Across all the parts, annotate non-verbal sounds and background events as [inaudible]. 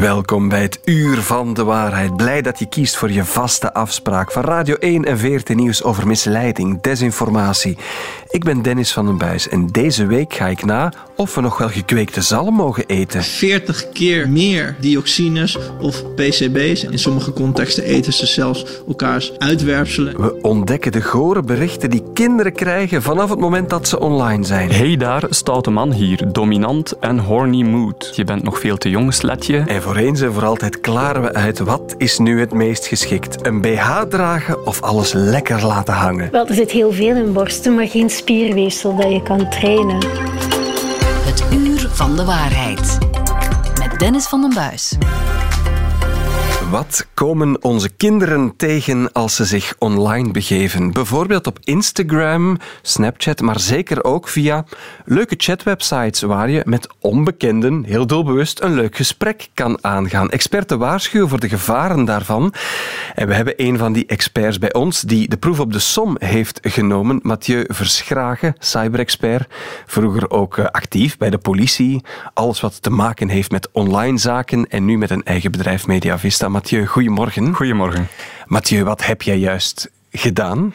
Welkom bij het Uur van de Waarheid. Blij dat je kiest voor je vaste afspraak van Radio 1 en VRT Nieuws over misleiding, desinformatie. Ik ben Dennis van den Buis en deze week ga ik na of we nog wel gekweekte zalm mogen eten. 40 keer meer dioxines of PCB's. In sommige contexten eten ze zelfs elkaars uitwerpselen. We ontdekken de gore berichten die kinderen krijgen vanaf het moment dat ze online zijn. Hey daar, stoute man hier, dominant en horny mood. Je bent nog veel te jong, sletje. En voor eens en voor altijd klaren we uit wat is nu het meest geschikt. Een BH dragen of alles lekker laten hangen. Wel, er zit heel veel in borsten, maar geen spierweefsel dat je kan trainen. Het Uur van de Waarheid. Met Dennis van den Buis. Wat komen onze kinderen tegen als ze zich online begeven? Bijvoorbeeld op Instagram, Snapchat, maar zeker ook via leuke chatwebsites waar je met onbekenden heel doelbewust een leuk gesprek kan aangaan. Experten waarschuwen voor de gevaren daarvan. En we hebben een van die experts bij ons die de proef op de som heeft genomen. Mathieu Verschragen, cyberexpert. Vroeger ook eh, actief bij de politie. Alles wat te maken heeft met online zaken en nu met een eigen bedrijf Mediavista. Mathieu, goedemorgen. Goedemorgen. Mathieu, wat heb jij juist gedaan?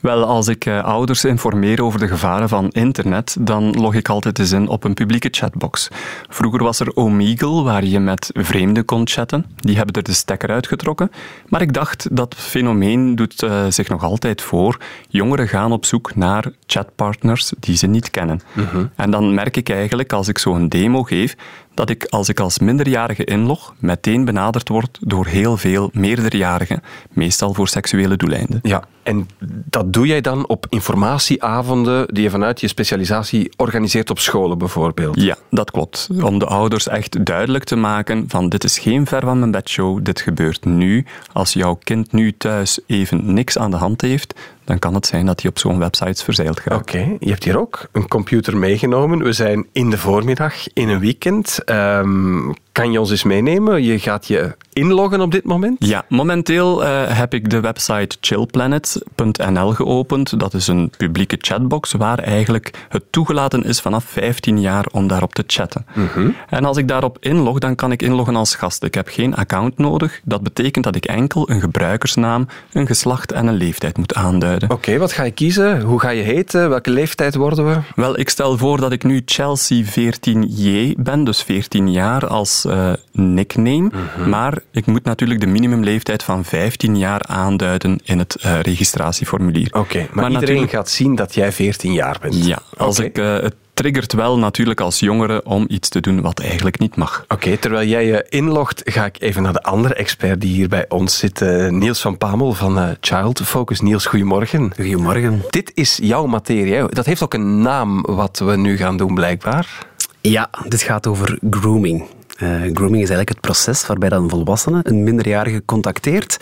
Wel, als ik uh, ouders informeer over de gevaren van internet, dan log ik altijd eens in op een publieke chatbox. Vroeger was er Omegle, waar je met vreemden kon chatten. Die hebben er de stekker uitgetrokken. Maar ik dacht, dat fenomeen doet uh, zich nog altijd voor. Jongeren gaan op zoek naar chatpartners die ze niet kennen. Mm -hmm. En dan merk ik eigenlijk, als ik zo'n demo geef, dat ik als ik als minderjarige inlog, meteen benaderd word door heel veel meerderjarigen, meestal voor seksuele doeleinden. Ja, en dat doe jij dan op informatieavonden die je vanuit je specialisatie organiseert op scholen bijvoorbeeld? Ja, dat klopt. Om de ouders echt duidelijk te maken van dit is geen ver van mijn bedshow, dit gebeurt nu. Als jouw kind nu thuis even niks aan de hand heeft, dan kan het zijn dat hij op zo'n website verzeild gaat. Oké, je hebt hier ook een computer meegenomen. We zijn in de voormiddag, in een weekend. Um, kan je ons eens meenemen? Je gaat je inloggen op dit moment? Ja, momenteel uh, heb ik de website chillplanet.nl geopend. Dat is een publieke chatbox waar eigenlijk het toegelaten is vanaf 15 jaar om daarop te chatten. Mm -hmm. En als ik daarop inlog, dan kan ik inloggen als gast. Ik heb geen account nodig. Dat betekent dat ik enkel een gebruikersnaam, een geslacht en een leeftijd moet aanduiden. Oké, okay, wat ga je kiezen? Hoe ga je heten? Welke leeftijd worden we? Wel, ik stel voor dat ik nu Chelsea 14J ben, dus 14 jaar als uh, nickname. Mm -hmm. Maar ik moet natuurlijk de minimumleeftijd van 15 jaar aanduiden in het uh, registratieformulier. Oké, okay, maar, maar, iedereen gaat zien dat jij 14 jaar bent? Ja, als okay. ik... Uh, het triggert wel natuurlijk als jongere om iets te doen wat eigenlijk niet mag. Oké, okay, terwijl jij je inlogt, ga ik even naar de andere expert die hier bij ons zit. Uh, Niels van Pamel van uh, Child Focus. Niels, goedemorgen. Goedemorgen. Dit is jouw materie. Dat heeft ook een naam wat we nu gaan doen, blijkbaar. Ja, dit gaat over grooming. Uh, grooming is eigenlijk het proces waarbij dan een volwassene een minderjarige contacteert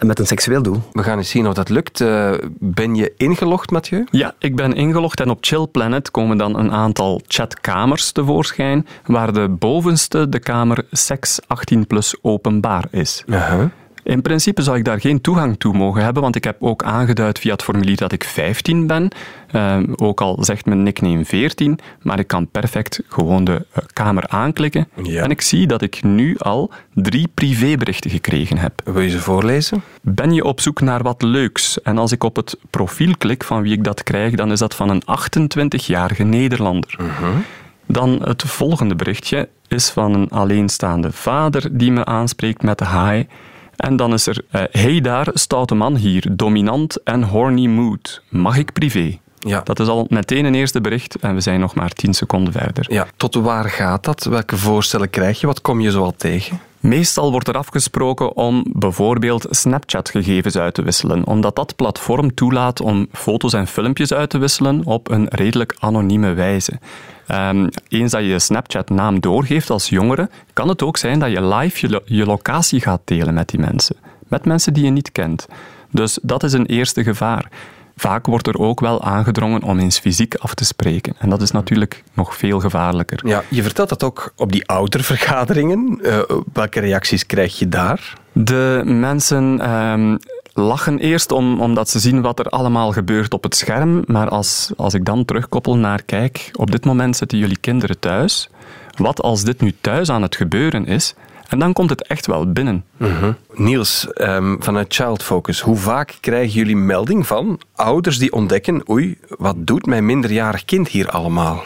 met een seksueel doel. We gaan eens zien of dat lukt. Uh, ben je ingelogd, Mathieu? Ja, ik ben ingelogd en op Chill Planet komen dan een aantal chatkamers tevoorschijn, waar de bovenste de kamer seks 18 plus openbaar is. Uh -huh. In principe zou ik daar geen toegang toe mogen hebben, want ik heb ook aangeduid via het formulier dat ik 15 ben. Uh, ook al zegt mijn nickname 14, maar ik kan perfect gewoon de uh, kamer aanklikken. Ja. En ik zie dat ik nu al drie privéberichten gekregen heb. Wil je ze voorlezen? Ben je op zoek naar wat leuks? En als ik op het profiel klik van wie ik dat krijg, dan is dat van een 28-jarige Nederlander. Uh -huh. Dan het volgende berichtje is van een alleenstaande vader die me aanspreekt met de hi. En dan is er, uh, hey daar, stoute man hier, dominant en horny mood. Mag ik privé? Ja. Dat is al meteen een eerste bericht en we zijn nog maar 10 seconden verder. Ja. Tot waar gaat dat? Welke voorstellen krijg je? Wat kom je zoal tegen? Meestal wordt er afgesproken om bijvoorbeeld Snapchat-gegevens uit te wisselen, omdat dat platform toelaat om foto's en filmpjes uit te wisselen op een redelijk anonieme wijze. Um, eens dat je je Snapchat-naam doorgeeft als jongere, kan het ook zijn dat je live je, lo je locatie gaat delen met die mensen. Met mensen die je niet kent. Dus dat is een eerste gevaar. Vaak wordt er ook wel aangedrongen om eens fysiek af te spreken. En dat is natuurlijk nog veel gevaarlijker. Ja, je vertelt dat ook op die oudervergaderingen. Uh, welke reacties krijg je daar? De mensen um, lachen eerst om, omdat ze zien wat er allemaal gebeurt op het scherm. Maar als, als ik dan terugkoppel naar, kijk, op dit moment zitten jullie kinderen thuis. Wat als dit nu thuis aan het gebeuren is En dan komt het echt wel binnen. Mhm. Niels, ehm, vanuit Child Focus, hoe vaak krijgen jullie melding van ouders die ontdekken, oei, wat doet mijn minderjarig kind hier allemaal?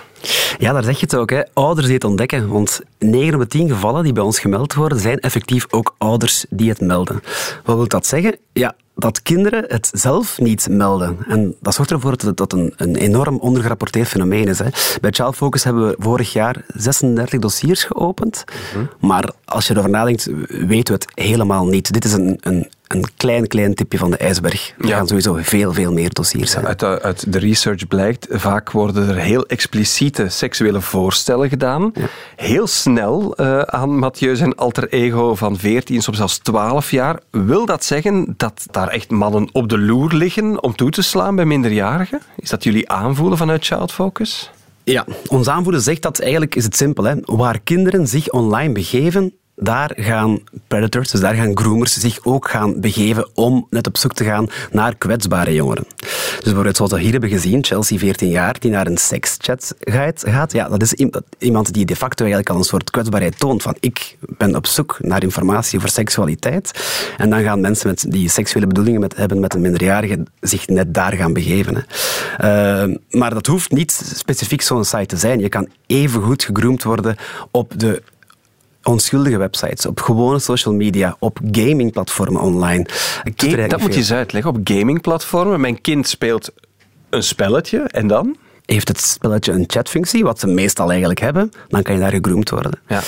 Ja, daar zeg je het ook. Hè. Ouders die het ontdekken. Want 9 op de 10 gevallen die bij ons gemeld worden, zijn effectief ook ouders die het melden. Wat wil dat zeggen? Ja, dat kinderen het zelf niet melden. En dat zorgt ervoor dat het een, een enorm ondergerapporteerd fenomeen is. Hè. Bij Child Focus hebben we vorig jaar 36 dossiers geopend. Mhm. Maar als je erover nadenkt, weten we het helemaal niet. Dit is een, een een klein, klein tipje van de ijsberg. Er gaan sowieso veel, veel meer dossiers zijn. uit, de, uit, de, research blijkt, vaak worden er heel expliciete seksuele voorstellen gedaan. Heel snel uh, aan Mathieu zijn alter ego van 14, soms zelfs 12 jaar. Wil dat zeggen dat daar echt mannen op de loer liggen om toe te slaan bij minderjarigen? Is dat jullie aanvoelen vanuit Child Focus? Ja, ons aanvoelen zegt dat eigenlijk is het simpel. Hè. Waar kinderen zich online begeven, daar gaan predators, dus daar gaan groomers zich ook gaan begeven om net op zoek te gaan naar kwetsbare jongeren. Dus bijvoorbeeld zoals we hier hebben gezien, Chelsea 14 jaar, die naar een sekschat gaat. Ja, dat is iemand die de facto eigenlijk al een soort kwetsbaarheid toont van ik ben op zoek naar informatie over seksualiteit. En dan gaan mensen met die seksuele bedoelingen met, hebben met een minderjarige zich net daar gaan begeven. Hè. Uh, maar dat hoeft niet specifiek zo'n site te zijn. Je kan even goed gegroomd worden op de onschuldige websites, op gewone social media, op gamingplatformen online. dat moet je eens uitleggen. Op gamingplatformen. Mijn kind speelt een spelletje en dan? Heeft het spelletje een chatfunctie, wat ze meestal eigenlijk hebben, dan kan je daar gegroomd worden. Ja.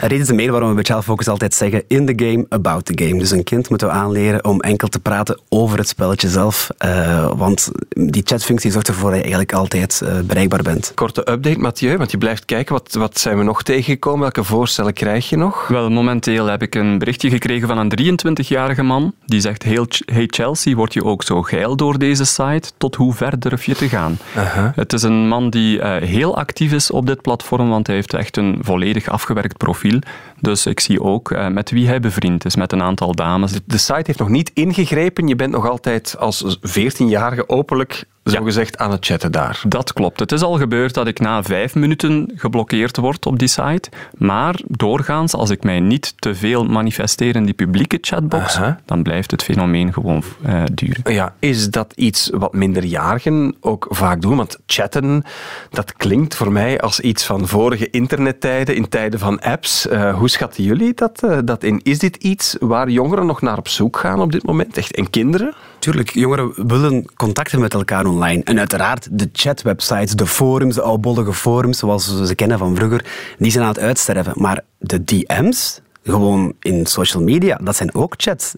Er reden ze meer waarom we bij Child Focus altijd zeggen in the game, about the game. Dus een kind moeten we aanleren om enkel te praten over het spelletje zelf, uh, want die chatfunctie zorgt ervoor dat je eigenlijk altijd uh, bereikbaar bent. Korte update, Mathieu, want je blijft kijken. Wat, wat zijn we nog tegengekomen? Welke voorstellen krijg je nog? Wel, momenteel heb ik een berichtje gekregen van een 23-jarige man die zegt, hey Chelsea, word je ook zo geil door deze site? Tot hoe ver durf je te gaan? Uh -huh. Het is een man die uh, heel actief is op dit platform, want hij heeft echt een volledig afgewerkt profiel. Dus ik zie ook uh, met wie hij bevriend is, met een aantal dames. De site heeft nog niet ingegrepen. Je bent nog altijd als 14-jarige openlijk zogezegd ja. aan het chatten daar. Dat klopt. Het is al gebeurd dat ik na vijf minuten geblokkeerd word op die site. Maar doorgaans, als ik mij niet te veel manifesteer in die publieke chatbox, dan blijft het fenomeen gewoon uh, duren. Ja, is dat iets wat minderjarigen ook vaak doen? Want chatten, dat klinkt voor mij als iets van vorige internettijden, in tijden van apps. Uh, hoe schatten jullie dat, uh, dat in? Is dit iets waar jongeren nog naar op zoek gaan op dit moment? Echt, en kinderen? Tuurlijk, jongeren willen contacten met elkaar online. En uiteraard de chatwebsites, de forums, de oudbollige forums, zoals we ze kennen van vroeger, die zijn aan het uitsterven. Maar de DM's, gewoon in social media, dat zijn ook chats.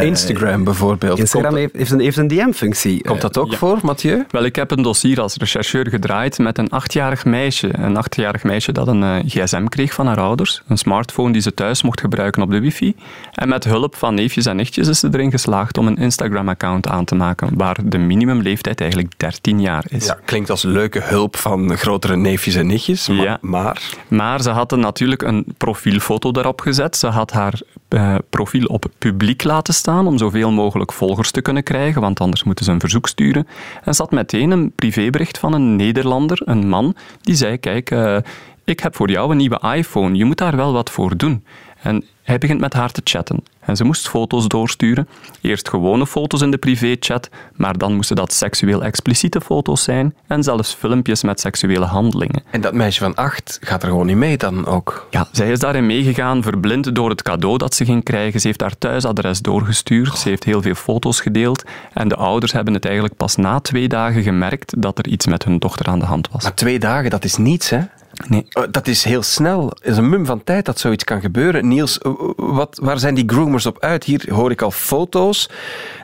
Eh, Instagram bijvoorbeeld. Instagram heeft een, heeft een DM-functie. Komt dat ook voor, Mathieu? Wel, ik heb een dossier als rechercheur gedraaid met een achtjarig meisje. Een achtjarig meisje dat een uh, gsm kreeg van haar ouders. Een smartphone die ze thuis mocht gebruiken op de wifi. En met hulp van neefjes en nichtjes is ze erin geslaagd om een Instagram-account aan te maken, waar de minimumleeftijd eigenlijk 13 jaar is. Ja, klinkt als leuke hulp van grotere neefjes en nichtjes, maar... Ja. Maar, maar ze had natuurlijk een profielfoto daarop gezet. Ze had haar uh, profiel op publiek laten staan om zoveel mogelijk volgers te kunnen krijgen, want anders moeten ze een verzoek sturen. En zat meteen een privébericht van een Nederlander, een man, die zei: Kijk, uh, ik heb voor jou een nieuwe iPhone, je moet daar wel wat voor doen. En hij begint met haar te chatten. En ze moest foto's doorsturen. Eerst gewone foto's in de privéchat, maar dan moesten dat seksueel expliciete foto's zijn en zelfs filmpjes met seksuele handelingen. En dat meisje van acht gaat er gewoon niet mee dan ook? Ja, zij is daarin meegegaan, verblind door het cadeau dat ze ging krijgen. Ze heeft haar thuisadres doorgestuurd, ze heeft heel veel foto's gedeeld en de ouders hebben het eigenlijk pas na twee dagen gemerkt dat er iets met hun dochter aan de hand was. Maar twee dagen, dat is niets, hè? Nee. Oh, dat is heel snel. Het is een mum van tijd dat zoiets kan gebeuren. Niels, wat, waar zijn die groomers op uit? Hier hoor ik al foto's.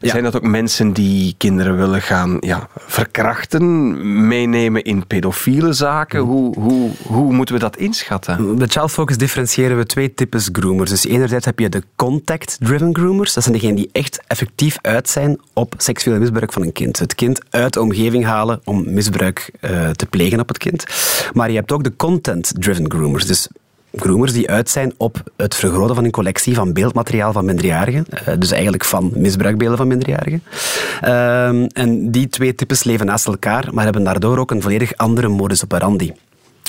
Zijn dat ook mensen die kinderen willen gaan ja, verkrachten, meenemen in pedofiele zaken? Hoe, hoe, hoe moeten we dat inschatten? Bij Child Focus differentiëren we twee types groomers. Dus enerzijds heb je de contact-driven groomers. Dat zijn degenen die echt effectief uit zijn op seksueel misbruik van een kind. Het kind uit de omgeving halen om misbruik uh, te plegen op het kind. Maar je hebt ook de content-driven groomers. Dus groomers die uit zijn op het vergroten van een collectie van beeldmateriaal van minderjarigen. Uh, dus eigenlijk van misbruikbeelden van minderjarigen. Uh, en die twee types leven naast elkaar, maar hebben daardoor ook een volledig andere modus operandi.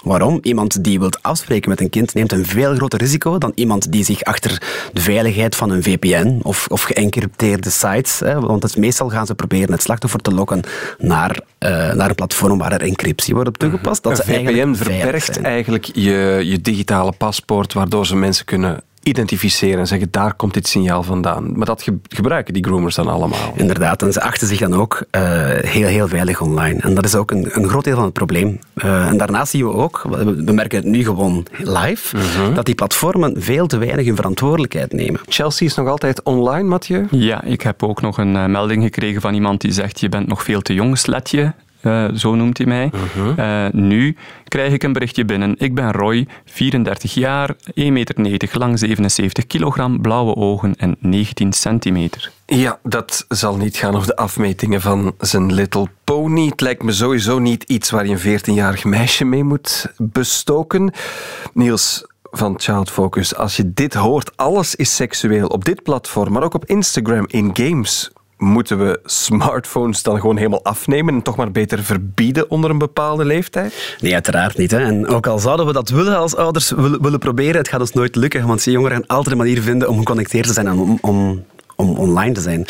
Waarom? Iemand die wil afspreken met een kind neemt een veel groter risico dan iemand die zich achter de veiligheid van een VPN of, of geëncrypteerde sites, hè, want het, meestal gaan ze proberen het slachtoffer te lokken naar, uh, naar een platform waar er encryptie wordt op toegepast. Dat een VPN verbergt eigenlijk je, je digitale paspoort, waardoor ze mensen kunnen identificeren en zeggen daar komt dit signaal vandaan. Maar dat gebruiken die groomers dan allemaal. Inderdaad, en ze achten zich dan ook uh, heel, heel veilig online. En dat is ook een, een groot deel van het probleem. Uh, en daarnaast zien we ook, we merken het nu gewoon live, mhm. dat die platformen veel te weinig hun verantwoordelijkheid nemen. Chelsea is nog altijd online, Mathieu? Ja, ik heb ook nog een uh, melding gekregen van iemand die zegt je bent nog veel te jong, sletje. Uh, zo noemt hij mij. Uh-huh. Uh, nu krijg ik een berichtje binnen. Ik ben Roy, 34 jaar, 1,90 meter lang, 77 kilogram, blauwe ogen en 19 centimeter. Ja, dat zal niet gaan over de afmetingen van zijn Little Pony. Het lijkt me sowieso niet iets waar je een 14-jarig meisje mee moet bestoken. Niels, van Child Focus. Als je dit hoort, alles is seksueel op dit platform, maar ook op Instagram, in games moeten we smartphones dan gewoon helemaal afnemen en toch maar beter verbieden onder een bepaalde leeftijd? Nee, uiteraard niet. Hè. En ook al zouden we dat willen als ouders willen, proberen, het gaat ons nooit lukken, want jongeren gaan altijd een manier vinden om geconnecteerd te zijn en om, om, om online te zijn.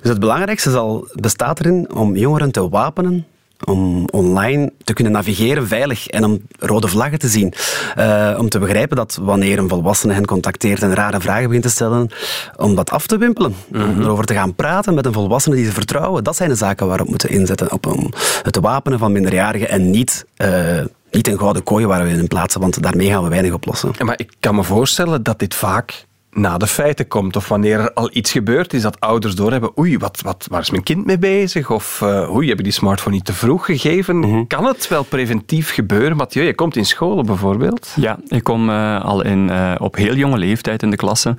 Dus het belangrijkste zal, bestaat erin om jongeren te wapenen om online te kunnen navigeren veilig en om rode vlaggen te zien. Uh, om te begrijpen dat wanneer een volwassene hen contacteert en rare vragen begint te stellen, om dat af te wimpelen. Om mhm. erover te gaan praten met een volwassene die ze vertrouwen. Dat zijn de zaken waarop we moeten inzetten. Op um, het wapenen van minderjarigen en niet... Uh, niet een gouden kooi waar we in plaatsen, want daarmee gaan we weinig oplossen. Maar ik kan me voorstellen dat dit vaak na de feiten komt. Of wanneer er al iets gebeurd is dat ouders doorhebben. Oei, wat, wat, waar is mijn kind mee bezig? Of uh, oei, heb ik die smartphone niet te vroeg gegeven? Mhm. Kan het wel preventief gebeuren? Mathieu, je komt in scholen bijvoorbeeld. Ja, ik kom uh, al in, uh, op heel jonge leeftijd in de klasse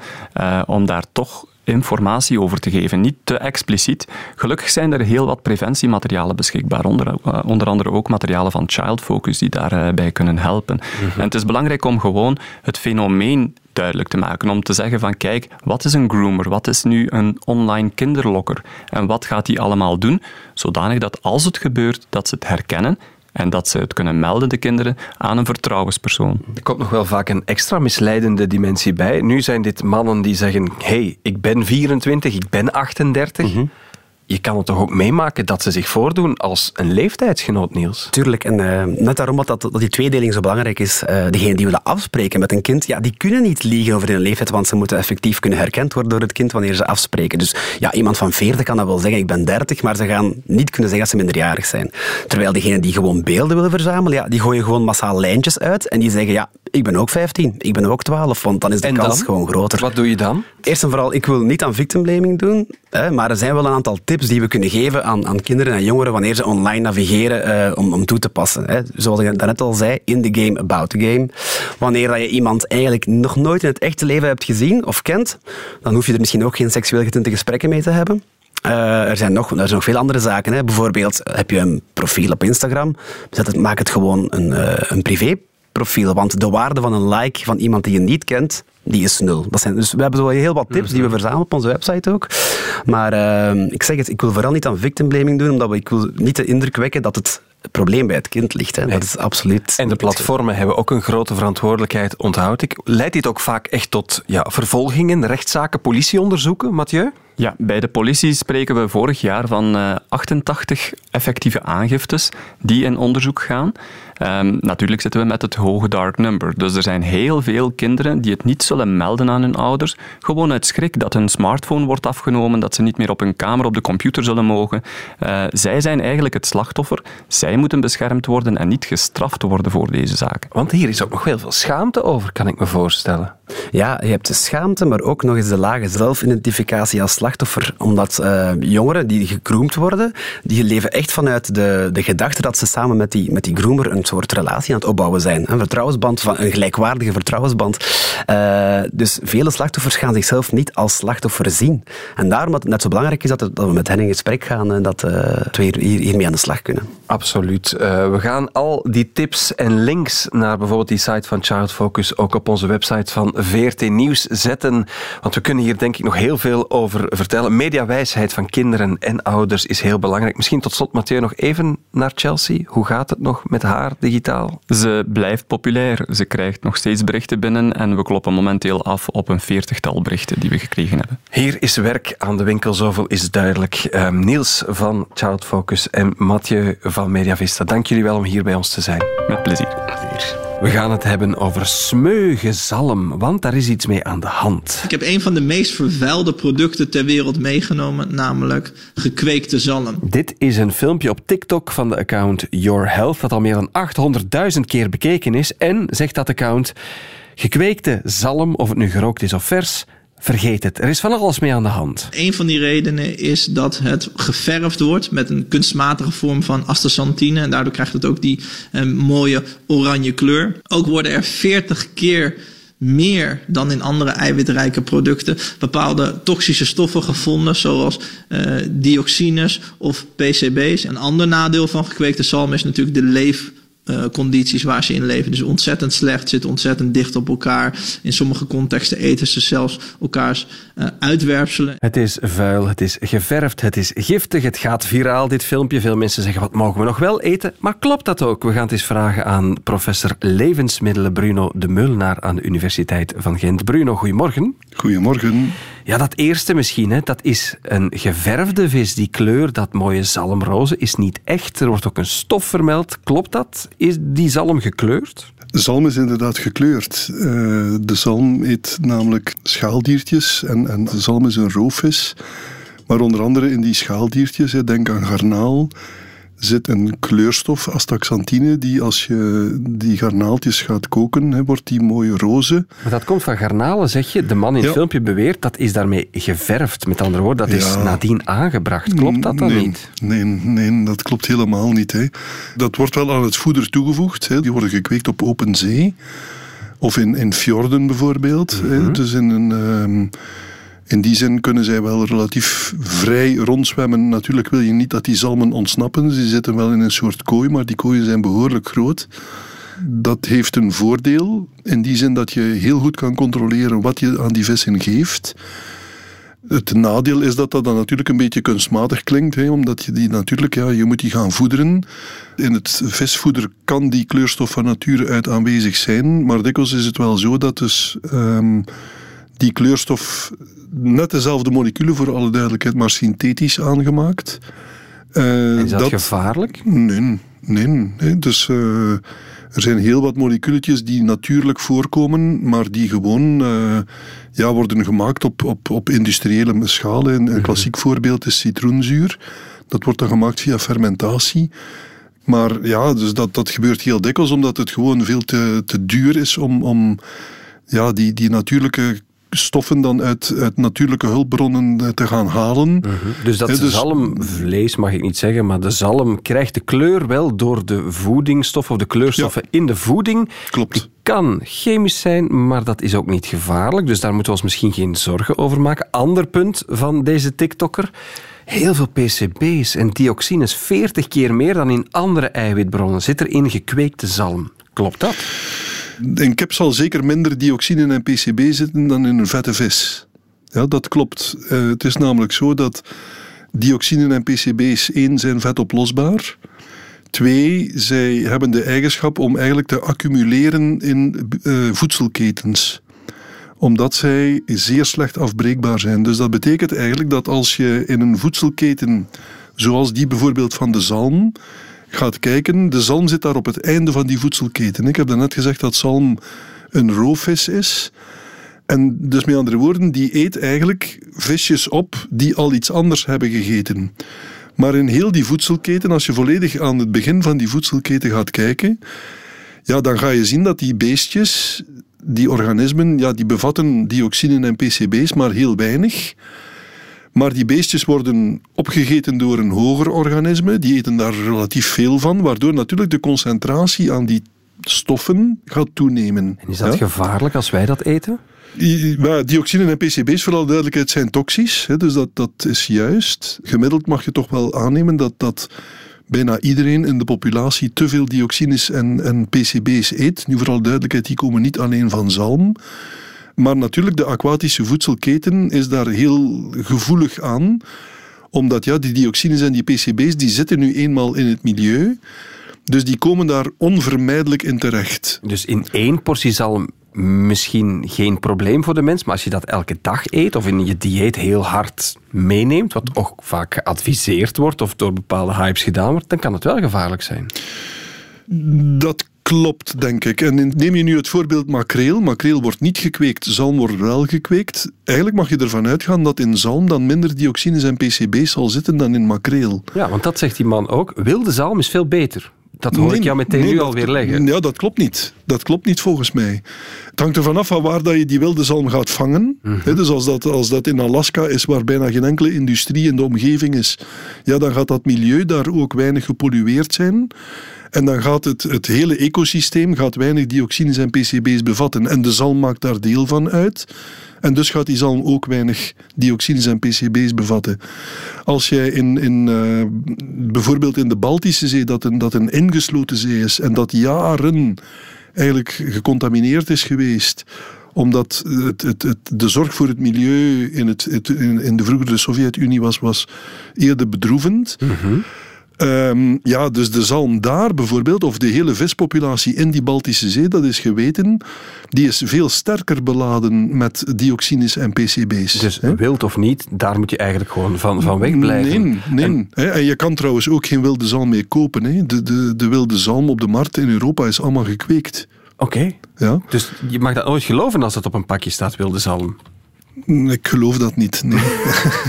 om daar toch informatie over te geven. Niet te expliciet. Gelukkig zijn er heel wat preventiematerialen beschikbaar, onder, onder andere ook materialen van Child Focus die daarbij kunnen helpen. Mhm. En het is belangrijk om gewoon het fenomeen duidelijk te maken. Om te zeggen van kijk, wat is een groomer? Wat is nu een online kinderlokker? En wat gaat die allemaal doen? Zodanig dat als het gebeurt, dat ze het herkennen en dat ze het kunnen melden, de kinderen, aan een vertrouwenspersoon. Er komt nog wel vaak een extra misleidende dimensie bij. Nu zijn dit mannen die zeggen: hey, ik ben 24, ik ben 38 je kan het toch ook meemaken dat ze zich voordoen als een leeftijdsgenoot, Niels? Tuurlijk, en uh, net daarom dat, dat, die tweedeling zo belangrijk is. Uh, degenen die willen afspreken met een kind, ja, die kunnen niet liegen over hun leeftijd, want ze moeten effectief kunnen herkend worden door het kind wanneer ze afspreken. Dus ja, iemand van 40 kan dat wel zeggen, ik ben 30, maar ze gaan niet kunnen zeggen dat ze minderjarig zijn. Terwijl degenen die gewoon beelden willen verzamelen, ja, die gooien gewoon massaal lijntjes uit en die zeggen, ja, ik ben ook 15, ik ben ook 12, want dan is de kans gewoon groter. Wat doe je dan? Eerst en vooral, ik wil niet aan victimblaming doen, hè, maar er zijn wel een aantal tips die we kunnen geven aan, aan kinderen en jongeren wanneer ze online navigeren uh, om, om toe te passen. Hè. Zoals ik daarnet al zei, in the game, about the game. Wanneer dat je iemand eigenlijk nog nooit in het echte leven hebt gezien of kent, dan hoef je er misschien ook geen seksueel getinte gesprekken mee te hebben. Uh, er, zijn nog, er zijn nog veel andere zaken. Hè. Bijvoorbeeld, heb je een profiel op Instagram, maak het gewoon een, een privé profiel. Want de waarde van een like van iemand die je niet kent, die is nul. Dat zijn, dus we hebben zo heel wat tips die we verzamelen op onze website ook. Maar uh, ik zeg het, ik wil vooral niet aan victimblaming doen, omdat ik wil niet de indruk wekken dat het probleem bij het kind ligt. Hè. Dat is absoluut. En de platformen hebben ook een grote verantwoordelijkheid, onthoud ik. Leidt dit ook vaak echt tot ja, vervolgingen, rechtszaken, politieonderzoeken, Mathieu? Ja, bij de politie spreken we vorig jaar van uh, eh, 88 effectieve aangiftes die in onderzoek gaan. Um, natuurlijk zitten we met het hoge dark number. Dus er zijn heel veel kinderen die het niet zullen melden aan hun ouders, gewoon uit schrik dat hun smartphone wordt afgenomen, dat ze niet meer op hun kamer op de computer zullen mogen. Uh, zij zijn eigenlijk het slachtoffer. Zij moeten beschermd worden en niet gestraft worden voor deze zaken. Want hier is ook nog heel veel schaamte over, kan ik me voorstellen. Ja, je hebt de schaamte, maar ook nog eens de lage zelfidentificatie als slachtoffer. Omdat uh, jongeren die gekroomd worden, die leven echt vanuit de, de gedachte dat ze samen met die, met die groomer een soort relatie aan het opbouwen zijn. Een vertrouwensband, van, een gelijkwaardige vertrouwensband. Uh, dus vele slachtoffers gaan zichzelf niet als slachtoffer zien. En daarom dat het net zo belangrijk is dat, we met hen in gesprek gaan en dat, uh, we hier, hier, hiermee aan de slag kunnen. Absoluut. Uh, we gaan al die tips en links naar bijvoorbeeld die site van Child Focus ook op onze website van VRT Nieuws zetten. Want we kunnen hier denk ik nog heel veel over vertellen. Mediawijsheid van kinderen en ouders is heel belangrijk. Misschien tot slot, Mathieu, nog even naar Chelsea. Hoe gaat het nog met haar digitaal? Ze blijft populair. Ze krijgt nog steeds berichten binnen en we kloppen momenteel af op een veertigtal berichten die we gekregen hebben. Hier is werk aan de winkel, zoveel is duidelijk. Ehm, Niels van Child Focus en Mathieu van Mediavista, dank jullie wel om hier bij ons te zijn. Met plezier. We gaan het hebben over smeugenzalm, want daar is iets mee aan de hand. Ik heb een van de meest vervuilde producten ter wereld meegenomen, namelijk gekweekte zalm. Dit is een filmpje op TikTok van de account Your Health, dat al meer dan 800.000 keer bekeken is. En, zegt dat account, gekweekte zalm, of het nu gerookt is of vers, Vergeet het, er is van alles mee aan de hand. Een van die redenen is dat het geverfd wordt met een kunstmatige vorm van astaxanthine. En daardoor krijgt het ook die eh, mooie oranje kleur. Ook worden er 40 keer meer dan in andere eiwitrijke producten bepaalde toxische stoffen gevonden, zoals uh, dioxines of PCB's. Een ander nadeel van gekweekte zalm is natuurlijk de leef uh, condities waar ze in leven. Dus ontzettend slecht, zitten ontzettend dicht op elkaar. In sommige contexten eten ze zelfs elkaars uh, uitwerpselen. Het is vuil, het is geverfd, het is giftig, het gaat viraal dit filmpje. Veel mensen zeggen, wat mogen we nog wel eten? Maar klopt dat ook? We gaan het eens vragen aan professor levensmiddelen Bruno de Meulenaar aan de Universiteit van Gent. Bruno, goedemorgen. Goedemorgen. Ja, dat eerste misschien, hè, dat is een geverfde vis. Die kleur, dat mooie zalmroze, is niet echt. Er wordt ook een stof vermeld. Klopt dat? Is die zalm gekleurd? Zalm is inderdaad gekleurd. Uh, de zalm eet namelijk schaaldiertjes en, en de zalm is een roofvis. Maar onder andere in die schaaldiertjes, denk aan garnaal, zit een kleurstof, astaxanthine, die als je die garnaaltjes gaat koken, wordt die mooie roze. Maar dat komt van garnalen, zeg je? De man in het filmpje beweert, dat is daarmee geverfd. Met andere woorden, dat is nadien aangebracht. Klopt dat dan nee, niet? Nee, nee, dat klopt helemaal niet. Dat wordt wel aan het voeder toegevoegd. Die worden gekweekt op open zee. Of in, in fjorden bijvoorbeeld. hè. Mhm. Dus in een... ehm, in die zin kunnen zij wel relatief vrij rondzwemmen. Natuurlijk wil je niet dat die zalmen ontsnappen. Ze zitten wel in een soort kooi, maar die kooien zijn behoorlijk groot. Dat heeft een voordeel in die zin dat je heel goed kan controleren wat je aan die vissen geeft. Het nadeel is dat dat dan natuurlijk een beetje kunstmatig klinkt, hè, omdat je die natuurlijk, ja, je moet die gaan voederen. In het visvoeder kan die kleurstof van nature uit aanwezig zijn, maar dikwijls is het wel zo dat dus ehm, die kleurstof net dezelfde moleculen voor alle duidelijkheid, maar synthetisch aangemaakt. Uh, Is dat, gevaarlijk? Nee, nee. nee. Dus uh, er zijn heel wat moleculetjes die natuurlijk voorkomen, maar die gewoon uh, ja, worden gemaakt op, op, op industriële schaal. Een, een klassiek voorbeeld is citroenzuur. Dat wordt dan gemaakt via fermentatie. Maar ja, dus dat, dat gebeurt heel dikwijls omdat het gewoon veel te, te duur is om, om ja, die, die natuurlijke stoffen dan uit, uit natuurlijke hulpbronnen te gaan halen. Uh -huh. Dus dat dus, zalmvlees mag ik niet zeggen, maar de zalm krijgt de kleur wel door de voedingsstoffen of de kleurstoffen ja. in de voeding. Klopt. Die kan chemisch zijn, maar dat is ook niet gevaarlijk. Dus daar moeten we ons misschien geen zorgen over maken. Ander punt van deze TikToker. Heel veel PCB's en dioxines, 40 keer meer dan in andere eiwitbronnen, zit er in gekweekte zalm. Klopt dat? In kip zal zeker minder dioxine en PCB zitten dan in een vette vis. Ja, dat klopt. Uh, het is namelijk zo dat dioxine en PCB's één zijn vetoplosbaar. Twee, zij hebben de eigenschap om eigenlijk te accumuleren in uh, voedselketens omdat zij zeer slecht afbreekbaar zijn. Dus dat betekent eigenlijk dat als je in een voedselketen, zoals die bijvoorbeeld van de zalm, gaat kijken, de zalm zit daar op het einde van die voedselketen. Ik heb daarnet gezegd dat zalm een roofvis is. En dus met andere woorden, die eet eigenlijk visjes op die al iets anders hebben gegeten. Maar in heel die voedselketen, als je volledig aan het begin van die voedselketen gaat kijken, ja, dan ga je zien dat die beestjes, die organismen, ja, die bevatten dioxine en PCB's, maar heel weinig. Maar die beestjes worden opgegeten door een hoger organisme. Die eten daar relatief veel van, waardoor natuurlijk de concentratie aan die stoffen gaat toenemen. En is dat ja? gevaarlijk als wij dat eten? Ja, dioxine en PCB's, voor alle duidelijkheid, zijn toxisch. Hè, dus dat, dat is juist. Gemiddeld mag je toch wel aannemen dat, dat bijna iedereen in de populatie te veel dioxines en, en PCB's eet. Nu, voor alle duidelijkheid, die komen niet alleen van zalm. Maar natuurlijk, de aquatische voedselketen is daar heel gevoelig aan. Omdat ja, die dioxines en die PCB's die zitten nu eenmaal in het milieu. Dus die komen daar onvermijdelijk in terecht. Dus in één portie zalm misschien geen probleem voor de mens, maar als je dat elke dag eet of in je dieet heel hard meeneemt, wat ook vaak geadviseerd wordt of door bepaalde hypes gedaan wordt, dan kan het wel gevaarlijk zijn. Dat klopt, denk ik. En neem je nu het voorbeeld makreel. Makreel wordt niet gekweekt, zalm wordt wel gekweekt. Eigenlijk mag je ervan uitgaan dat in zalm dan minder dioxines en PCB's zal zitten dan in makreel. Ja, want dat zegt die man ook. Wilde zalm is veel beter. Dat hoor ik jou meteen nu alweer leggen. Ja, dat klopt niet. Dat klopt niet volgens mij. Het hangt ervan af van waar dat je die wilde zalm gaat vangen. Mhm. dus als dat, als dat in Alaska is, waar bijna geen enkele industrie in de omgeving is, ja, dan gaat dat milieu daar ook weinig gepollueerd zijn. En dan gaat het, het hele ecosysteem gaat weinig dioxines en PCB's bevatten. En de zalm maakt daar deel van uit. En dus gaat die zalm ook weinig dioxines en PCB's bevatten. Als jij in, in uh, bijvoorbeeld in de Baltische Zee, dat een, dat een ingesloten zee is en dat jaren eigenlijk gecontamineerd is geweest omdat het, het, het, de zorg voor het milieu in, in, in de vroegere Sovjet-Unie was, was eerder bedroevend. Mm Ehm, ja, dus de zalm daar bijvoorbeeld, of de hele vispopulatie in die Baltische Zee, dat is geweten, die is veel sterker beladen met dioxines en PCB's. Dus wild of niet, daar moet je eigenlijk gewoon van, van wegblijven. Nee, nee. En, en je kan trouwens ook geen wilde zalm meer kopen. Hè. De, de, de wilde zalm op de markt in Europa is allemaal gekweekt. Oké. Ja? Dus je mag dat nooit geloven als het op een pakje staat, wilde zalm. Ik geloof dat niet. Nee.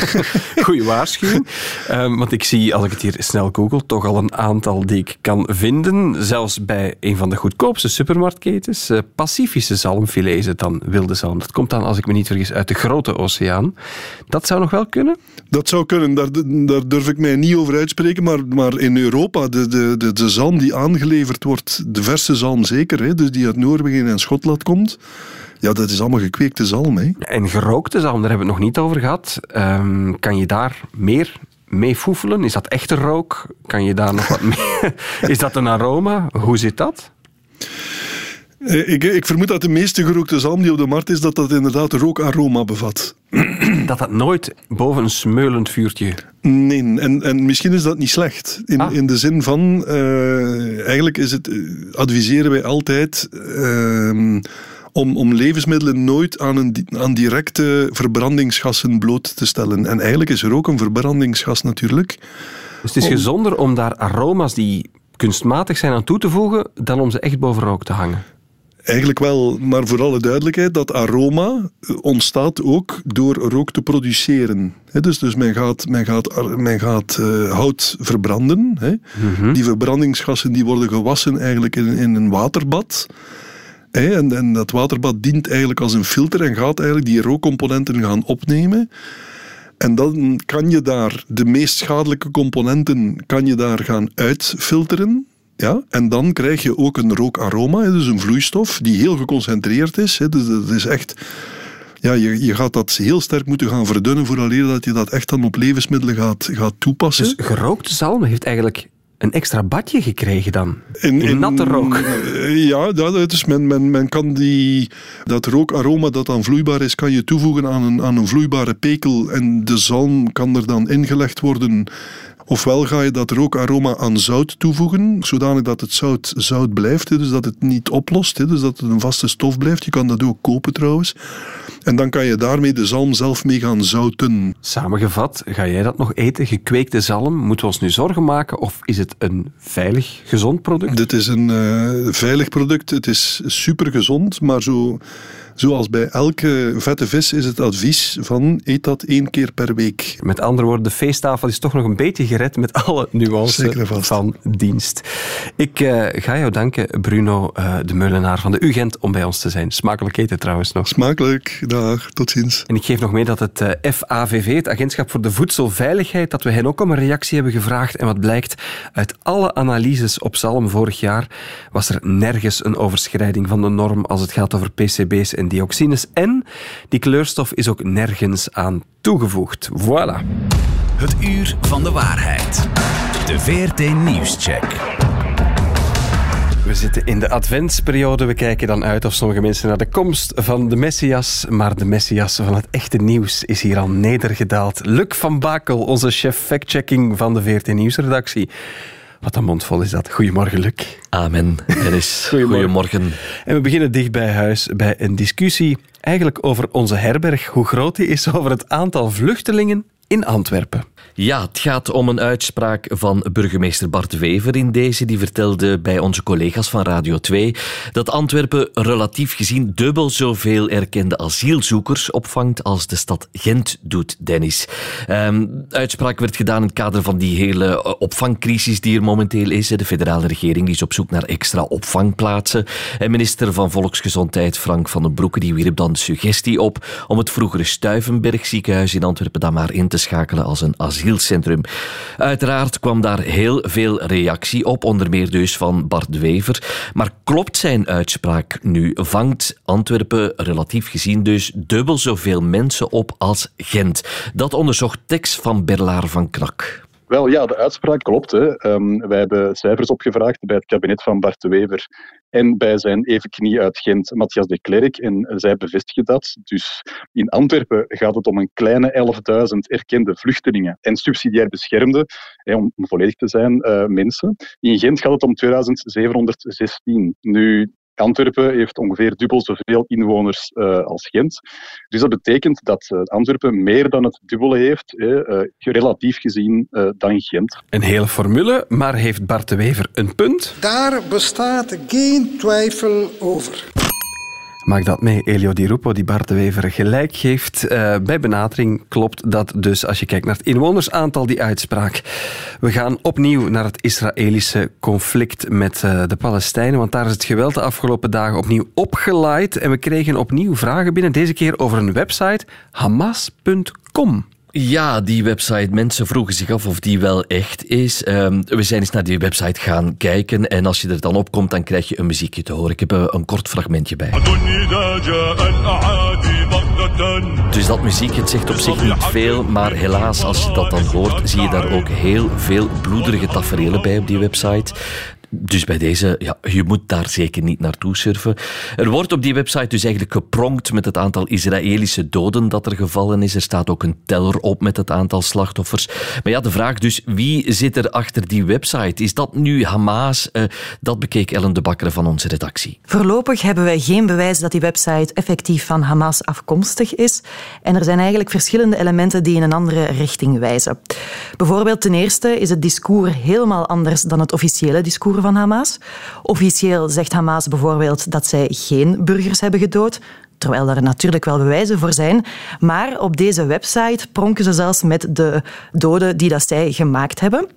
[laughs] Goeie waarschuwing. Um, want ik zie, als ik het hier snel google, toch al een aantal die ik kan vinden. Zelfs bij een van de goedkoopste supermarktketens. Uh, Pacifische zalmfilet is het dan, wilde zalm. Dat komt dan, als ik me niet vergis, uit de grote oceaan. Dat zou nog wel kunnen? Dat zou kunnen. Daar, daar durf ik mij niet over uitspreken. Maar, maar in Europa, de, de, de, de zalm die aangeleverd wordt, de verse zalm zeker, hè, dus die uit Noorwegen en Schotland komt ja, dat is allemaal gekweekte zalm. Hè. En gerookte zalm, daar hebben we het nog niet over gehad. Um, kan je daar meer mee foefelen? Is dat echte rook? Kan je daar nog wat [laughs] mee? Is dat een aroma? Hoe zit dat? Eh, ik, ik, vermoed dat de meeste gerookte zalm die op de markt is, dat dat inderdaad rookaroma bevat. [clears throat] Dat dat nooit boven een smeulend vuurtje... Nee, en, en misschien is dat niet slecht. In, ah. in de zin van, uh, eigenlijk is het, eh, adviseren wij altijd... Uh, om, om levensmiddelen nooit aan, een, aan directe verbrandingsgassen bloot te stellen. En eigenlijk is er ook een verbrandingsgas natuurlijk. Dus het is gezonder om daar aroma's die kunstmatig zijn aan toe te voegen, dan om ze echt boven rook te hangen? Eigenlijk wel, maar voor alle duidelijkheid, dat aroma ontstaat ook door rook te produceren. dus, dus men gaat, men gaat, men gaat uh, hout verbranden. Mhm. Die verbrandingsgassen die worden gewassen eigenlijk in, in een waterbad. En, dat waterbad dient eigenlijk als een filter en gaat eigenlijk die rookcomponenten gaan opnemen. En dan kan je daar de meest schadelijke componenten kan je daar gaan uitfilteren. Ja, en dan krijg je ook een rookaroma, dus een vloeistof die heel geconcentreerd is. Dus is echt ja, je, je gaat dat heel sterk moeten gaan verdunnen vooraleer dat je dat echt dan op levensmiddelen gaat, gaat toepassen. Dus gerookte zalm heeft eigenlijk een extra badje gekregen dan? In, in, natte rook? Eh, ja, dat, dus men, men, men kan die, dat rookaroma dat dan vloeibaar is, kan je toevoegen aan een, aan een vloeibare pekel en de zalm kan er dan ingelegd worden Ofwel ga je dat rookaroma aan zout toevoegen, zodanig dat het zout zout blijft, dus dat het niet oplost, dus dat het een vaste stof blijft. Je kan dat ook kopen trouwens. En dan kan je daarmee de zalm zelf mee gaan zouten. Samengevat, ga jij dat nog eten? Gekweekte zalm? Moeten we ons nu zorgen maken of is het een veilig, gezond product? Dit is een uh, veilig product. Het is super gezond, maar zo Zoals bij elke vette vis is het advies van eet dat één keer per week. Met andere woorden, de feesttafel is toch nog een beetje gered met alle nuances van dienst. Ik uh, ga jou danken, Bruno uh, de Meulenaar van de UGent, om bij ons te zijn. Smakelijk eten trouwens nog. Smakelijk, dag, tot ziens. En ik geef nog mee dat het uh, eh, FAVV, het Agentschap voor de Voedselveiligheid, dat we hen ook om een reactie hebben gevraagd. En wat blijkt, uit alle analyses op zalm vorig jaar was er nergens een overschrijding van de norm als het gaat over PCB's en dioxines. En die kleurstof is ook nergens aan toegevoegd. Voilà. Het uur van de waarheid. De VRT Nieuwscheck. We zitten in de adventsperiode. We kijken dan uit of sommige mensen naar de komst van de Messias. Maar de Messias van het echte nieuws is hier al nedergedaald. Luc van Bakel, onze chef fact-checking van de VRT Nieuwsredactie. Wat een mondvol is dat. Goedemorgen, Luc. Amen. Dennis. [laughs] Goedemorgen. En we beginnen dicht bij huis bij een discussie eigenlijk over onze herberg, hoe groot die is, over het aantal vluchtelingen in Antwerpen. Ja, het gaat om een uitspraak van burgemeester Bart Wever in deze. Die vertelde bij onze collega's van Radio 2 dat Antwerpen relatief gezien dubbel zoveel erkende asielzoekers opvangt als de stad Gent doet, Dennis. Um, uitspraak werd gedaan in het kader van die hele eh, opvangcrisis die er momenteel is. De federale regering is op zoek naar extra opvangplaatsen. En minister van Volksgezondheid Frank van den Broeke die wierp dan de suggestie op om het vroegere Stuivenberg ziekenhuis in Antwerpen dan maar in te schakelen als een Uiteraard kwam daar heel veel reactie op, onder meer dus van Bart Wever. Maar klopt zijn uitspraak nu? Vangt Antwerpen relatief gezien dus dubbel zoveel mensen op als Gent? Dat onderzocht Tex van Berlaar van Krak. Wel ja, de uitspraak klopt. Hè. Um, wij hebben cijfers opgevraagd bij het kabinet van Bart de Wever en bij zijn evenknie uit Gent, Matthias de Klerk. En zij bevestigen dat. Dus in Antwerpen gaat het om een kleine 11.000 erkende vluchtelingen en subsidiair beschermde, om volledig te zijn, uh, mensen. In Gent gaat het om 2716. Nu, Antwerpen heeft ongeveer dubbel zoveel inwoners uh, als Gent. Dus dat betekent dat uh, Antwerpen meer dan het dubbele heeft, uh, relatief gezien, dan Gent. Een hele formule, maar heeft Bart de Wever een punt? Daar bestaat geen twijfel over. Maak dat mee, Elio Di Rupo, die Bart de Wever gelijk geeft. Uh, bij benadering klopt dat dus als je kijkt naar het inwonersaantal, die uitspraak. We gaan opnieuw naar het Israëlische conflict met uh, de Palestijnen, want daar is het geweld de afgelopen dagen opnieuw opgeleid. En we kregen opnieuw vragen binnen, deze keer over een website, hamas.com. Ja, die website. Mensen vroegen zich af of die wel echt is. Um, we zijn eens naar die website gaan kijken. En als je er dan op komt, dan krijg je een muziekje te horen. Ik heb een kort fragmentje bij. Dus dat muziek, het zegt op zich niet veel. Maar helaas, als je dat dan hoort, zie je daar ook heel veel bloederige tafereelen bij op die website. Dus bij deze, ja, je moet daar zeker niet naartoe surfen. Er wordt op die website dus eigenlijk gepronkt met het aantal Israëlische doden dat er gevallen is. Er staat ook een teller op met het aantal slachtoffers. Maar ja, de vraag dus, wie zit er achter die website? Is dat nu Hamas? Uh, dat bekeek Ellen de Bakker van onze redactie. Voorlopig hebben wij geen bewijs dat die website effectief van Hamas afkomstig is. En er zijn eigenlijk verschillende elementen die in een andere richting wijzen. Bijvoorbeeld ten eerste is het discours helemaal anders dan het officiële discours van Hamas. Officieel zegt Hamas bijvoorbeeld dat zij geen burgers hebben gedood, terwijl er natuurlijk wel bewijzen voor zijn. Maar op deze website pronken ze zelfs met de doden die dat zij gemaakt hebben.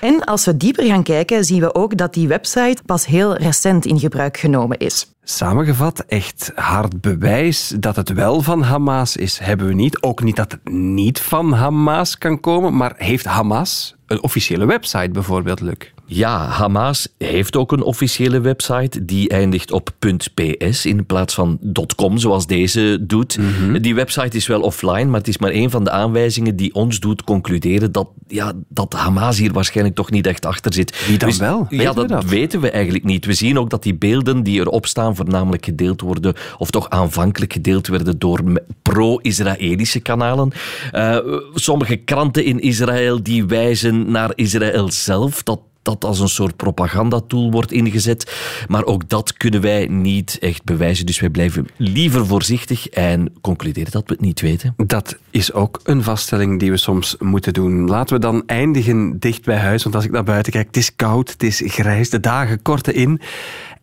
En als we dieper gaan kijken, zien we ook dat die website pas heel recent in gebruik genomen is. Samengevat, echt hard bewijs dat het wel van Hamas is, hebben we niet. Ook niet dat het niet van Hamas kan komen, maar heeft Hamas een officiële website bijvoorbeeld, Luc? Ja, Hamas heeft ook een officiële website. Die eindigt op .ps in plaats van .com, zoals deze doet. Mhm. Die website is wel offline, maar het is maar een van de aanwijzingen die ons doet concluderen dat, ja, dat Hamas hier waarschijnlijk toch niet echt achter zit. Wie dan wel? ja, dat, weten we eigenlijk niet. We zien ook dat die beelden die erop staan voornamelijk gedeeld worden, of toch aanvankelijk gedeeld werden door pro-Israëlische kanalen. Uh, sommige kranten in Israël die wijzen naar Israël zelf, dat dat als een soort propagandatool wordt ingezet. Maar ook dat kunnen wij niet echt bewijzen. Dus wij blijven liever voorzichtig en concluderen dat we het niet weten. Dat is ook een vaststelling die we soms moeten doen. Laten we dan eindigen dicht bij huis. Want als ik naar buiten kijk, het is koud, het is grijs, de dagen korten in.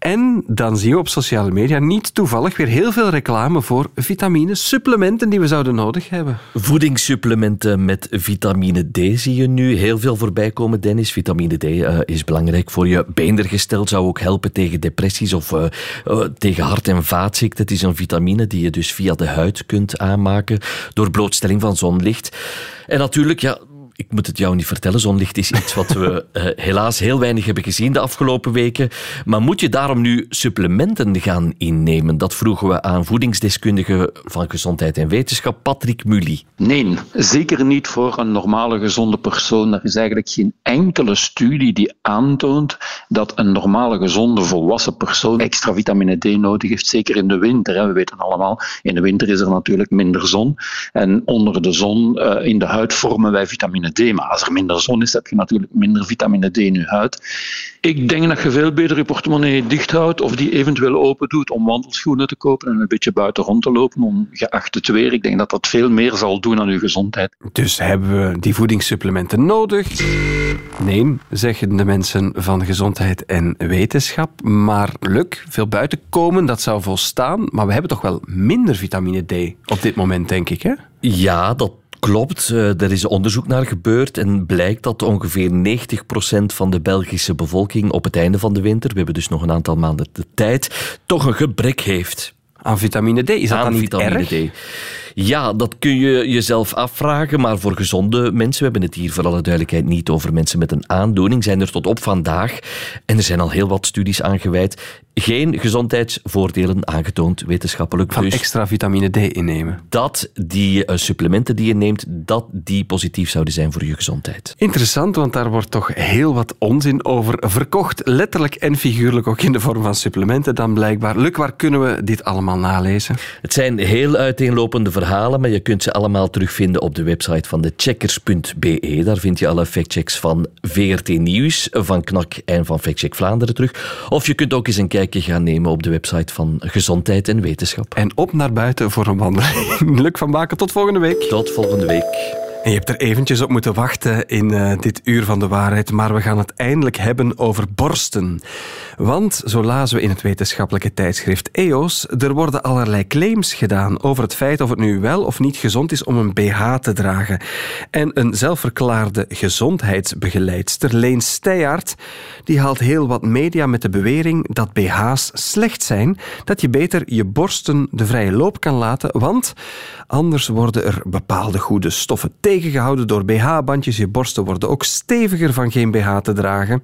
En dan zien we op sociale media niet toevallig weer heel veel reclame voor vitamine, supplementen die we zouden nodig hebben. Voedingssupplementen met vitamine D zie je nu heel veel voorbij komen, Dennis. Vitamine D uh, is belangrijk voor je beendergestel, zou ook helpen tegen depressies of uh, uh, tegen hart- en vaatziekten. Het is een vitamine die je dus via de huid kunt aanmaken door blootstelling van zonlicht. En natuurlijk, ja, ik moet het jou niet vertellen, zonlicht is iets wat we uh, [laughs] helaas heel weinig hebben gezien de afgelopen weken. Maar moet je daarom nu supplementen gaan innemen? Dat vroegen we aan voedingsdeskundige van Gezondheid en Wetenschap, Patrick Mully. Nee, zeker niet voor een normale gezonde persoon. Er is eigenlijk geen enkele studie die aantoont dat een normale gezonde volwassen persoon extra vitamine D nodig heeft. Zeker in de winter. Hè. We weten allemaal, in de winter is er natuurlijk minder zon. En onder de zon, uh, in de huid, vormen wij vitamine vitamine D. Maar als er minder zon is, heb je natuurlijk minder vitamine D in je huid. Ik denk dat je veel beter je portemonnee dicht houdt of die eventueel open doet om wandelschoenen te kopen en een beetje buiten rond te lopen om geacht het weer. Ik denk dat dat veel meer zal doen aan je gezondheid. Dus hebben we die voedingssupplementen nodig? Nee, zeggen de mensen van gezondheid en wetenschap. Maar luk, veel buiten komen, dat zou volstaan. Maar we hebben toch wel minder vitamine D op dit moment, denk ik, hè? Ja, dat Klopt, eh, er is onderzoek naar gebeurd en blijkt dat ongeveer 90% van de Belgische bevolking op het einde van de winter, we hebben dus nog een aantal maanden de tijd, toch een gebrek heeft. Aan vitamine D, is dat dan niet erg? D. Ja, dat kun je jezelf afvragen, maar voor gezonde mensen, we hebben het hier voor alle duidelijkheid niet over mensen met een aandoening, zijn er tot op vandaag, en er zijn al heel wat studies aangeweid, geen gezondheidsvoordelen aangetoond wetenschappelijk. Van dus extra vitamine D innemen. Dat die uh, supplementen die je neemt, dat die positief zouden zijn voor je gezondheid. Interessant, want daar wordt toch heel wat onzin over verkocht. Letterlijk en figuurlijk ook in de vorm van supplementen dan blijkbaar. Luc, waar kunnen we dit allemaal nalezen? Het zijn heel uiteenlopende verhalen, maar je kunt ze allemaal terugvinden op de website van de checkers.be. Daar vind je alle factchecks van VRT Nieuws, van KNAK en van Factcheck Vlaanderen terug. Of je kunt ook eens een kijkje gaan nemen op de website van Gezondheid en Wetenschap. En op naar buiten voor een wandeling. [laughs] Luc van Baken, tot volgende week. Tot volgende week. Je hebt er eventjes op moeten wachten in uh, dit uur van de waarheid, maar we gaan het eindelijk hebben over borsten. Want, zo lazen we in het wetenschappelijke tijdschrift EOS, er worden allerlei claims gedaan over het feit of het nu wel of niet gezond is om een BH te dragen. En een zelfverklaarde gezondheidsbegeleidster, Leen Steyaert, die haalt heel wat media met de bewering dat BH's slecht zijn, dat je beter je borsten de vrije loop kan laten, want anders worden er bepaalde goede stoffen tegengehouden door BH-bandjes. Je borsten worden ook steviger van geen BH te dragen.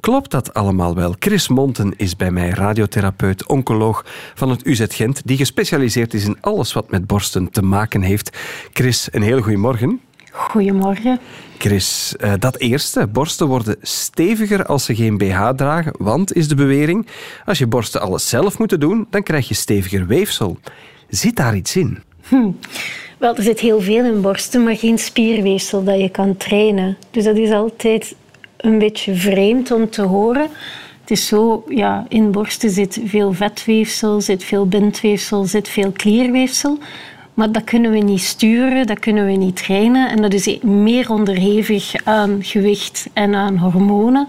Klopt dat allemaal wel? Chris Monten is bij mij radiotherapeut, oncoloog van het UZ Gent, die gespecialiseerd is in alles wat met borsten te maken heeft. Chris, een heel goedemorgen. Goedemorgen. Chris, eh, dat eerste, borsten worden steviger als ze geen BH dragen, want, is de bewering, als je borsten alles zelf moeten doen, dan krijg je steviger weefsel. Zit daar iets in? Hm. Wel, er zit heel veel in borsten, maar geen spierweefsel dat je kan trainen. Dus dat is altijd een beetje vreemd om te horen. Het is zo, ja, in borsten zit veel vetweefsel, zit veel bindweefsel, zit veel klierweefsel. Maar dat kunnen we niet sturen, dat kunnen we niet trainen. En dat is meer onderhevig aan gewicht en aan hormonen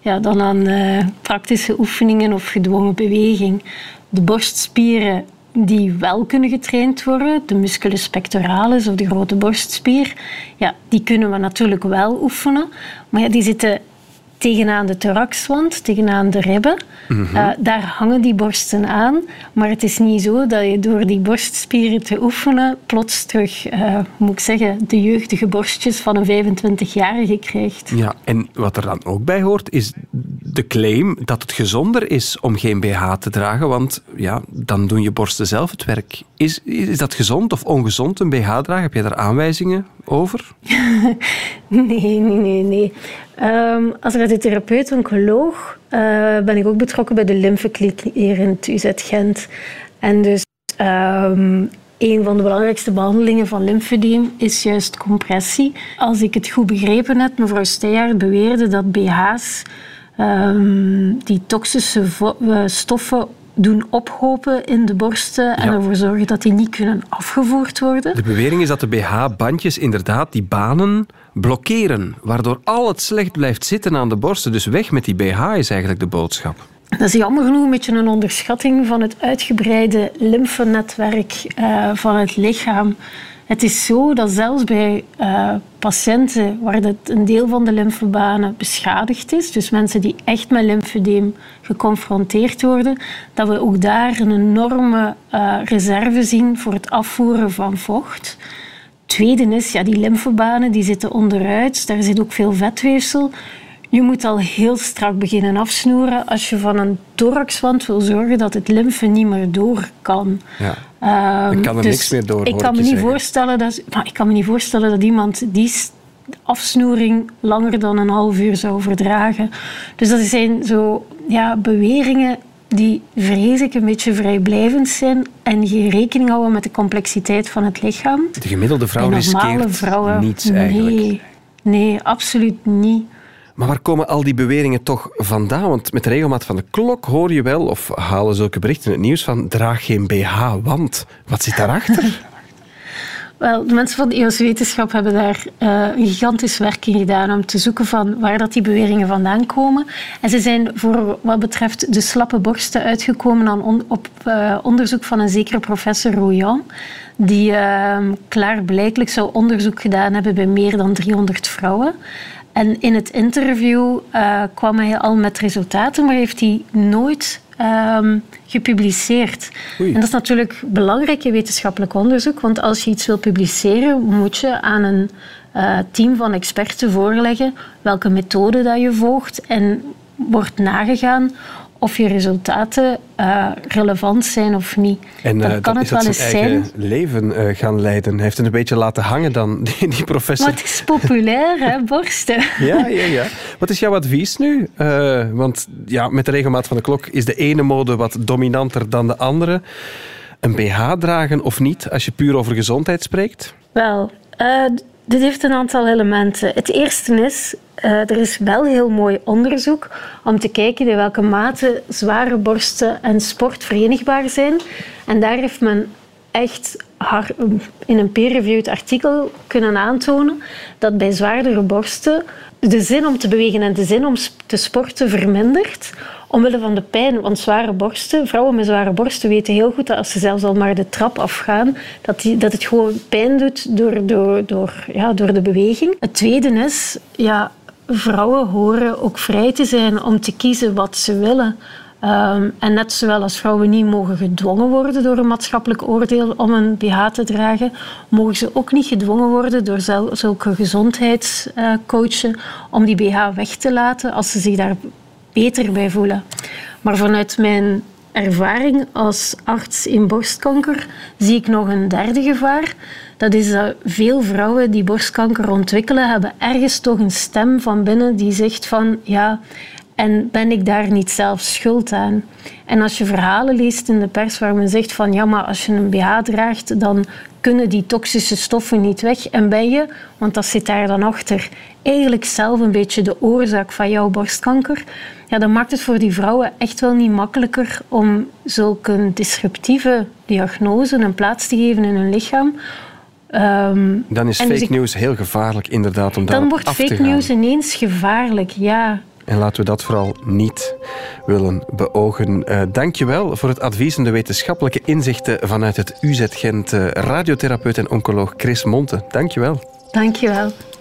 ja, dan aan uh, praktische oefeningen of gedwongen beweging. De borstspieren die wel kunnen getraind worden, de musculus pectoralis of de grote borstspier, ja, die kunnen we natuurlijk wel oefenen. Maar ja, die zitten tegenaan de thoraxwand, tegenaan de ribben. Mhm. Eh, daar hangen die borsten aan. Maar het is niet zo dat je door die borstspieren te oefenen plots terug, uh, moet ik zeggen, de jeugdige borstjes van een 25-jarige krijgt. Ja, en wat er dan ook bij hoort, is de claim dat het gezonder is om geen BH te dragen, want ja, dan doen je borsten zelf het werk. Is, is dat gezond of ongezond, een BH dragen? Heb je daar aanwijzingen over? [laughs] nee, nee, nee. nee. Um, als radiotherapeut-oncoloog uh, eh, ben ik ook betrokken bij de lymfekliniek hier in het UZ Gent. En dus um, een van de belangrijkste behandelingen van lymfedeem is juist compressie. Als ik het goed begrepen heb, mevrouw Steyaert beweerde dat BH's um, die toxische eh, stoffen doen ophopen in de borsten en ervoor zorgen dat die niet kunnen afgevoerd worden. De bewering is dat de BH-bandjes inderdaad die banen blokkeren, waardoor al het slecht blijft zitten aan de borsten. Dus weg met die BH is eigenlijk de boodschap. Dat is jammer genoeg een beetje een onderschatting van het uitgebreide lymfenetwerk uh, van het lichaam. Het is zo dat zelfs bij uh, patiënten waar het een deel van de lymfebanen beschadigd is, dus mensen die echt met lymfedeem geconfronteerd worden, dat we ook daar een enorme uh, reserve zien voor het afvoeren van vocht. Tweede is, ja, die lymfebanen die zitten onderuit, daar zit ook veel vetweefsel. Je moet al heel strak beginnen afsnoeren als je van een thoraxwand wil zorgen dat het lymfe niet meer door kan. Ja. Um, Dan kan er dus niks meer door. Ik kan, me niet voorstellen dat, ik kan me niet voorstellen dat iemand die afsnoering langer dan een half uur zou verdragen. Dus dat zijn zo ja, beweringen die vrees ik een beetje vrijblijvend zijn en geen rekening houden met de complexiteit van het lichaam. De gemiddelde vrouw riskeert vrouwen, niets eigenlijk. Nee, Nee, absoluut niet. Maar waar komen al die beweringen toch vandaan? Want met de regelmaat van de klok hoor je wel, of halen zulke berichten in het nieuws van draag geen BH, want wat zit daarachter? [laughs] Wel, de mensen van de EOS Wetenschap hebben daar uh, een gigantisch werk in gedaan om te zoeken van waar dat die beweringen vandaan komen. En ze zijn voor wat betreft de slappe borsten uitgekomen aan op uh, onderzoek van een zekere professor Rouillan, die uh, klaarblijkelijk zou onderzoek gedaan hebben bij meer dan 300 vrouwen. En in het interview uh, kwam hij al met resultaten, maar heeft hij nooit um, gepubliceerd. En dat is natuurlijk belangrijk in wetenschappelijk onderzoek, want als je iets wil publiceren, moet je aan een uh, team van experten voorleggen welke methode dat je volgt en wordt nagegaan of je resultaten uh, relevant zijn of niet. En uh, kan het wel eens zijn. leven uh, gaan leiden. Hij heeft het een beetje laten hangen dan, [laughs] die, die professor. Maar het is populair, hè, [laughs] borsten. ja, ja, ja. Wat is jouw advies nu? want ja, met de regelmaat van de klok is de ene mode wat dominanter dan de andere. Een BH dragen of niet, als je puur over gezondheid spreekt? Wel, dit heeft een aantal elementen. Het eerste is, er is wel heel mooi onderzoek om te kijken in welke mate zware borsten en sport verenigbaar zijn. En daar heeft men echt in een peer-reviewed artikel kunnen aantonen dat bij zwaardere borsten de zin om te bewegen en de zin om te sporten vermindert omwille van de pijn. Want zware borsten, vrouwen met zware borsten weten heel goed dat als ze zelfs al maar de trap afgaan, dat, die, dat het gewoon pijn doet door, door, door, ja, door de beweging. Het tweede is, ja, vrouwen horen ook vrij te zijn om te kiezen wat ze willen. Um, en net zowel als vrouwen niet mogen gedwongen worden door een maatschappelijk oordeel om een BH te dragen, mogen ze ook niet gedwongen worden door zulke gezondheidscoachen om die BH weg te laten als ze zich daar beter bij voelen. Maar vanuit mijn ervaring als arts in borstkanker zie ik nog een derde gevaar. Dat is dat veel vrouwen die borstkanker ontwikkelen, hebben ergens toch een stem van binnen die zegt van ja, en ben ik daar niet zelf schuld aan? En als je verhalen leest in de pers waar men zegt van ja, maar als je een BH draagt, dan kunnen die toxische stoffen niet weg. En ben je, want dat zit daar dan achter, eigenlijk zelf een beetje de oorzaak van jouw borstkanker. Ja, dan maakt het voor die vrouwen echt wel niet makkelijker om zulke disruptieve diagnose een plaats te geven in hun lichaam. Um, dan is dus fake news heel gevaarlijk, inderdaad, om Dan wordt fake news ineens gevaarlijk, ja. En laten we dat vooral niet willen beogen. Uh, Dank je wel voor het advies en de wetenschappelijke inzichten vanuit het UZ Gent. Uh, radiotherapeut en oncoloog Chris Monte. Dank je